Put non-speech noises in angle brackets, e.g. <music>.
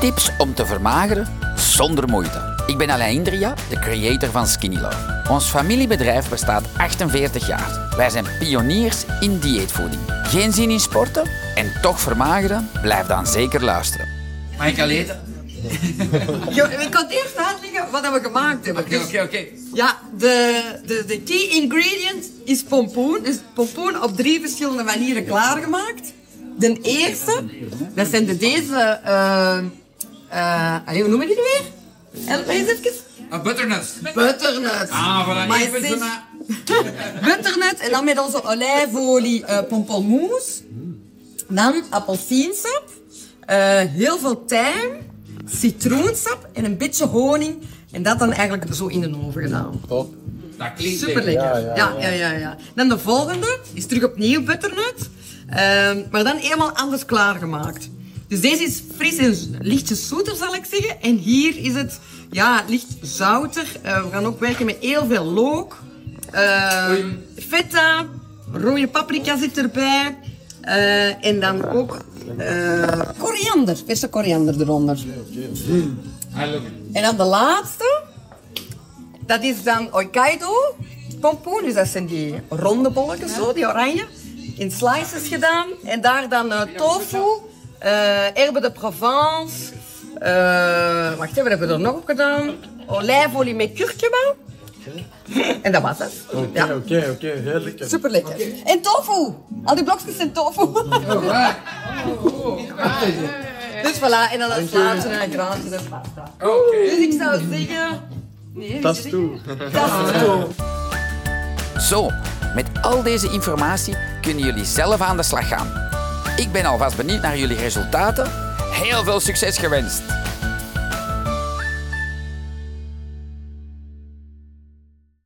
Tips om te vermageren zonder moeite. Ik ben Alain Indria, de creator van Skinny Love. Ons familiebedrijf bestaat 48 jaar. Wij zijn pioniers in dieetvoeding. Geen zin in sporten en toch vermageren? Blijf dan zeker luisteren. Mag ik al eten? Ik kan het eerst uitleggen wat we gemaakt hebben. Oké, oké, oké. Ja, de, de, de key ingredient is pompoen. Dus pompoen op drie verschillende manieren klaargemaakt. De eerste, dat zijn de deze... eh eh, allee, hoe noemen die nu weer? Help mij eens even. Een butternut. Butternut. Ah, voilà. Maar Even <laughs> Butternut en dan met onze olijfolie eh pompelmoes. Dan appelsiensap. heel veel tijm. Citroensap en een beetje honing. En dat dan eigenlijk zo in de oven gedaan. Top. Dat klinkt Super lekker. Ja ja, ja, ja, Dan de volgende is terug opnieuw butternut. Ehm, maar dan helemaal anders klaargemaakt. Dus deze is fris en lichtjes zoeter, zal ik zeggen. En hier is het ja, licht zouter. Eh, we gaan ook werken met heel veel look. Ehm feta, rode paprika zit erbij. Eh, en dan ook eh, koriander, verse koriander eronder. En dan de laatste. Dat is dan Hokkaido pompoen. Dus dat zijn die ronde bolletjes, zo, die oranje. In slices gedaan. En daar dan eh, tofu, eh herbe de Provence. eh, wacht even, wat hebben we er nog op gedaan? Olijfolie met kurkuma. <laughs> En dat was het. Ja, Oké, oké, oké. Heel lekker. super lekker. En tofu. Al die blokjes zijn tofu. <laughs> Dus voilà, en dan een slaatje en een graantje en pasta. Dus ik zou zeggen... Nee, Dat is toe. dat is toe. Zo, met al deze informatie kunnen jullie zelf aan de slag gaan. Ik ben alvast benieuwd naar jullie resultaten. Heel veel succes gewenst!